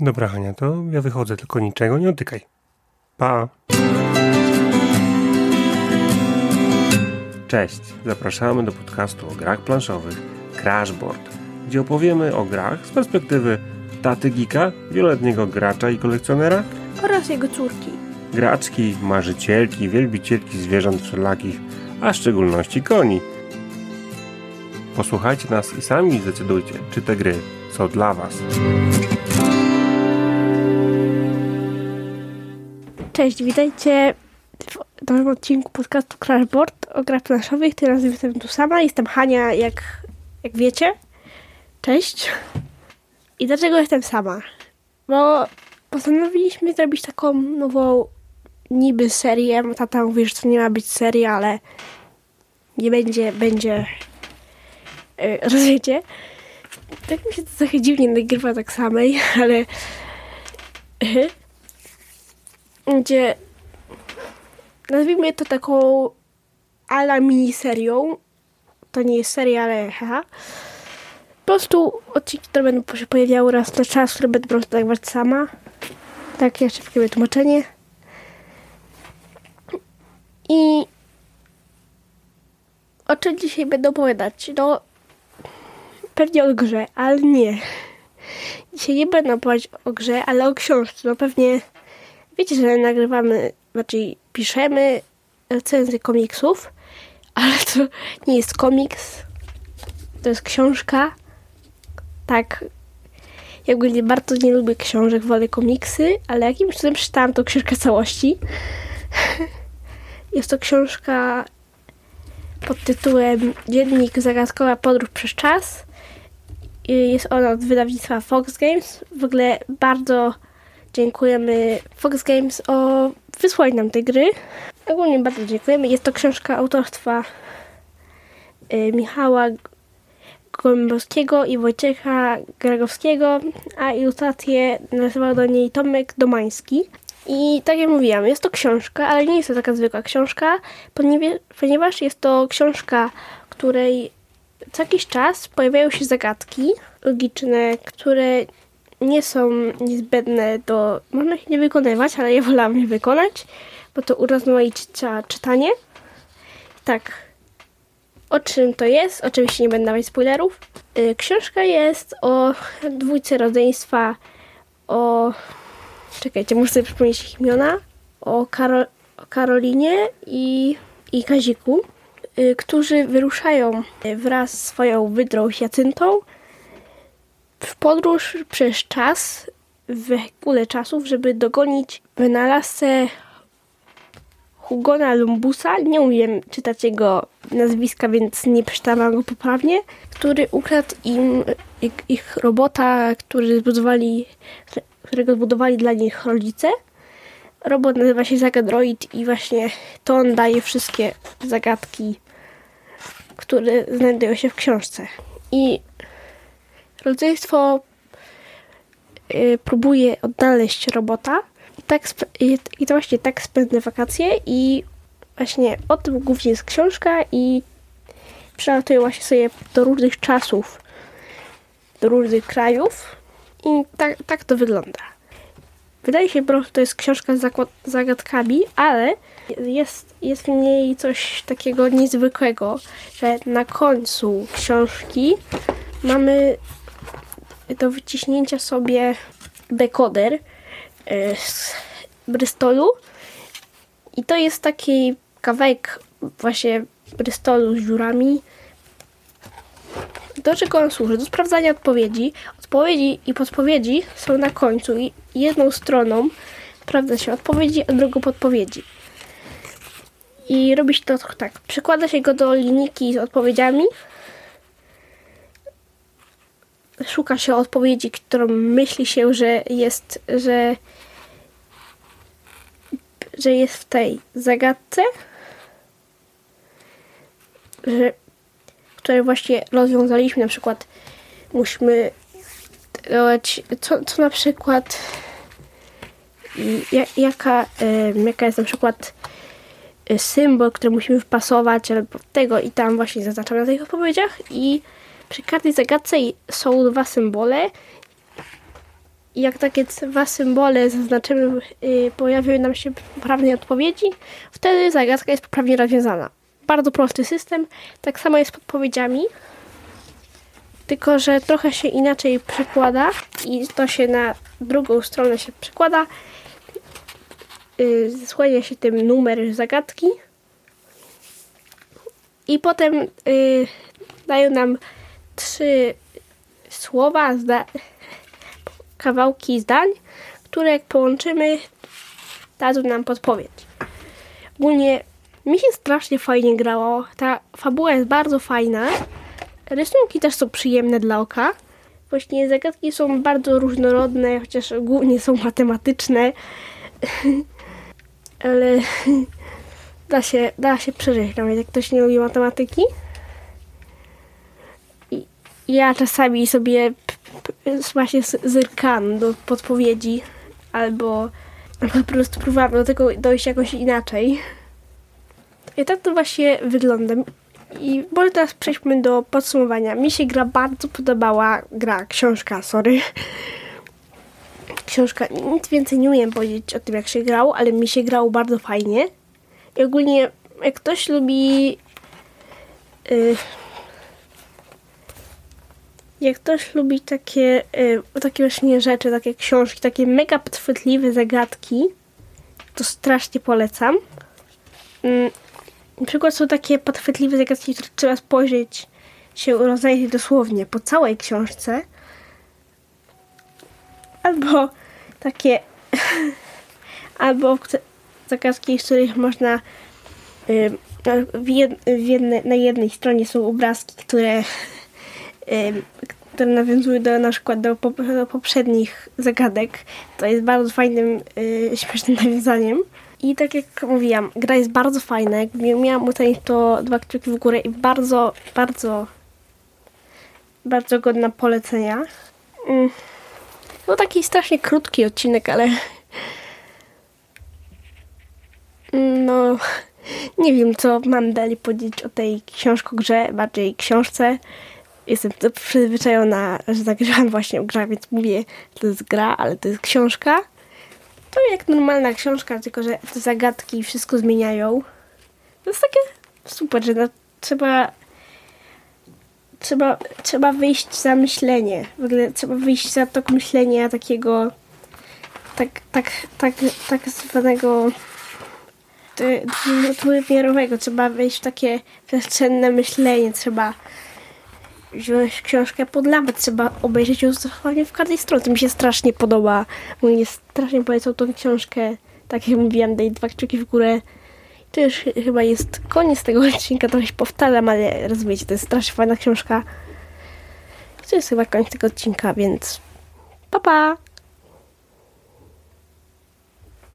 Dobra, Hania, to ja wychodzę, tylko niczego nie dotykaj. Pa! Cześć, zapraszamy do podcastu o grach planszowych Crashboard, gdzie opowiemy o grach z perspektywy taty Gika, wieloletniego gracza i kolekcjonera oraz jego córki. Graczki, marzycielki, wielbicielki zwierząt wszelakich, a w szczególności koni. Posłuchajcie nas i sami zdecydujcie, czy te gry są dla Was. Cześć, witajcie w nowym odcinku podcastu Crashboard o grach planszowych. Teraz jestem tu sama, jestem Hania, jak, jak wiecie. Cześć. I dlaczego jestem sama? Bo postanowiliśmy zrobić taką nową niby serię. Tata mówi, że to nie ma być seria, ale nie będzie, będzie yy, rozumiecie? Tak mi się to trochę dziwnie nagrywa tak samej, ale yy, gdzie nazwijmy to taką ala miniserią. To nie jest seria, ale haha. Po prostu odcinki, które będą się pojawiały raz na czas, które będę po prostu nagrywać sama. Tak, jeszcze szybkie wytłumaczenie. I o czym dzisiaj będę opowiadać? No, pewnie o grze, ale nie. Dzisiaj nie będę opowiadać o grze, ale o książce. No pewnie wiecie, że nagrywamy, znaczy piszemy recenzję komiksów, ale to nie jest komiks, to jest książka. Tak, ja ogólnie bardzo nie lubię książek, wolę komiksy, ale jakimś cudem przeczytałam tą książkę całości. Jest to książka pod tytułem Dziennik Zagadkowa Podróż przez Czas. Jest ona od wydawnictwa Fox Games. W ogóle bardzo dziękujemy Fox Games o wysłaniu nam tej gry. Ogólnie bardzo dziękujemy. Jest to książka autorstwa y, Michała Gołębowskiego i Wojciecha Gragowskiego, a ilustrację nazywał do niej Tomek Domański. I tak jak mówiłam, jest to książka, ale nie jest to taka zwykła książka, ponieważ jest to książka, której co jakiś czas pojawiają się zagadki logiczne, które nie są niezbędne do... Można ich nie wykonywać, ale ja wolałam je wykonać, bo to urozmaica czytanie. Tak, o czym to jest? Oczywiście nie będę dawać spoilerów. Yy, książka jest o dwójce rodzeństwa, o... Czekajcie, muszę sobie przypomnieć ich imiona. O, Karol, o Karolinie i, i Kaziku, yy, którzy wyruszają wraz z swoją wydrą Jacyntą w podróż przez czas, w kule czasów, żeby dogonić wynalazcę Hugona Lumbusa, nie umiem czytać jego nazwiska, więc nie przeczytałam go poprawnie, który ukradł im ich, robota, który zbudowali, którego zbudowali dla nich rodzice. Robot nazywa się Zagadroid i właśnie to on daje wszystkie zagadki, które znajdują się w książce. I rodzeństwo y, próbuje odnaleźć robota, tak i to właśnie tak spędzę wakacje i właśnie o tym głównie jest książka i przelatuję właśnie sobie do różnych czasów, do różnych krajów i tak, tak to wygląda. Wydaje się, że to jest książka z zagadkami, ale jest, jest w niej coś takiego niezwykłego, że na końcu książki mamy do wyciśnięcia sobie dekoder, z Bristolu. I to jest taki kawałek właśnie Bristolu z dziurami. Do czego on służy? Do sprawdzania odpowiedzi. Odpowiedzi i podpowiedzi są na końcu i jedną stroną sprawdza się odpowiedzi, a drugą podpowiedzi. I robi się to tak. Przykłada się go do linijki z odpowiedziami. Szuka się odpowiedzi, którą myśli się, że jest, że że jest w tej zagadce, że, które właśnie rozwiązaliśmy, na przykład musimy dodać, co, co na przykład jaka, jaka jest na przykład e, symbol, który musimy wpasować albo tego i tam właśnie zaznaczamy na tych odpowiedziach i przy każdej zagadce są dwa symbole jak takie dwa symbole zaznaczymy, yy, pojawiły nam się poprawne odpowiedzi, wtedy zagadka jest poprawnie rozwiązana. Bardzo prosty system. Tak samo jest z podpowiedziami, tylko że trochę się inaczej przekłada i to się na drugą stronę się przekłada. Yy, się tym numer zagadki i potem yy, dają nam trzy słowa, zda kawałki zdań, które jak połączymy, dadzą nam podpowiedź. Ogólnie mi się strasznie fajnie grało. Ta fabuła jest bardzo fajna. Rysunki też są przyjemne dla oka. Właśnie zagadki są bardzo różnorodne, chociaż głównie są matematyczne. Ale da się, da się przeżyć, nawet jak ktoś nie lubi matematyki. Ja czasami sobie właśnie zerkam do podpowiedzi albo po prostu próbowałam do tego dojść jakoś inaczej. I tak to właśnie wygląda. I może teraz przejdźmy do podsumowania. Mi się gra bardzo podobała. Gra, książka, sorry. Książka, nic więcej nie umiem powiedzieć o tym, jak się grało, ale mi się grało bardzo fajnie. I ogólnie, jak ktoś lubi. Yy, jak ktoś lubi takie, yy, takie właśnie rzeczy, takie książki, takie mega podchwytliwe zagadki, to strasznie polecam. Yy, na przykład są takie podchwytliwe zagadki, które trzeba spojrzeć, się rozejrzeć dosłownie po całej książce. Albo takie, albo zagadki, z których można yy, w w jedne, na jednej stronie są obrazki, które które nawiązują do, na przykład do, do poprzednich zagadek. To jest bardzo fajnym, yy, śmiesznym nawiązaniem. I tak jak mówiłam, gra jest bardzo fajna. Jak miałam ocenić to dwa kciuki w górę i bardzo, bardzo, bardzo godna polecenia. Mm. No taki strasznie krótki odcinek, ale no nie wiem, co mam dalej powiedzieć o tej książko-grze, bardziej książce jestem przyzwyczajona, że zagrałam właśnie o grach, więc mówię, że to jest gra, ale to jest książka. To jak normalna książka, tylko że te zagadki wszystko zmieniają. To jest takie super, że no, trzeba trzeba, trzeba wyjść za myślenie. W ogóle trzeba wyjść za tok myślenia takiego tak, tak, tak, tak zwanego dwuwymiarowego. Trzeba wejść w takie przestrzenne myślenie. Trzeba wziąć książkę pod trzeba obejrzeć ją dosłownie w każdej stronie. To mi się strasznie podoba. Mnie strasznie polecał tą książkę. Tak jak mówiłam, daj dwa kciuki w górę. To już chyba jest koniec tego odcinka, trochę się powtarzam, ale rozumiecie, to jest strasznie fajna książka. To jest chyba koniec tego odcinka, więc pa pa!